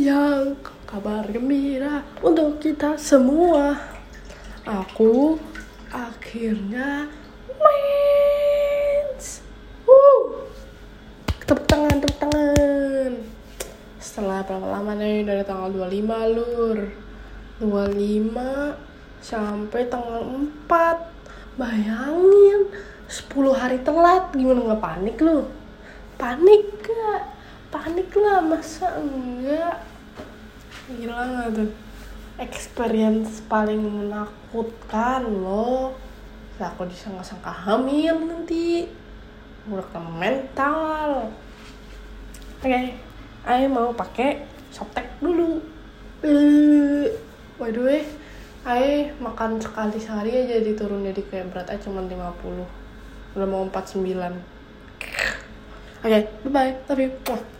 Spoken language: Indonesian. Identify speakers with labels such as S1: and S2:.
S1: sayang, kabar gembira untuk kita semua. Aku akhirnya mens. Woo. Tepuk tangan, tepuk tangan. Setelah berapa lama nih dari tanggal 25 lur. 25 sampai tanggal 4. Bayangin 10 hari telat gimana nggak panik lu? Panik gak? Panik lah masa enggak? Gila nggak tuh? Experience paling menakutkan loh. Lah aku disangka-sangka hamil nanti. Udah kena mental. Oke, Ayo mau pakai softtek dulu. Eh, by the way, Ayo makan sekali sehari aja diturun jadi kayak aja cuma 50 Udah mau 49 Oke, bye-bye, love you.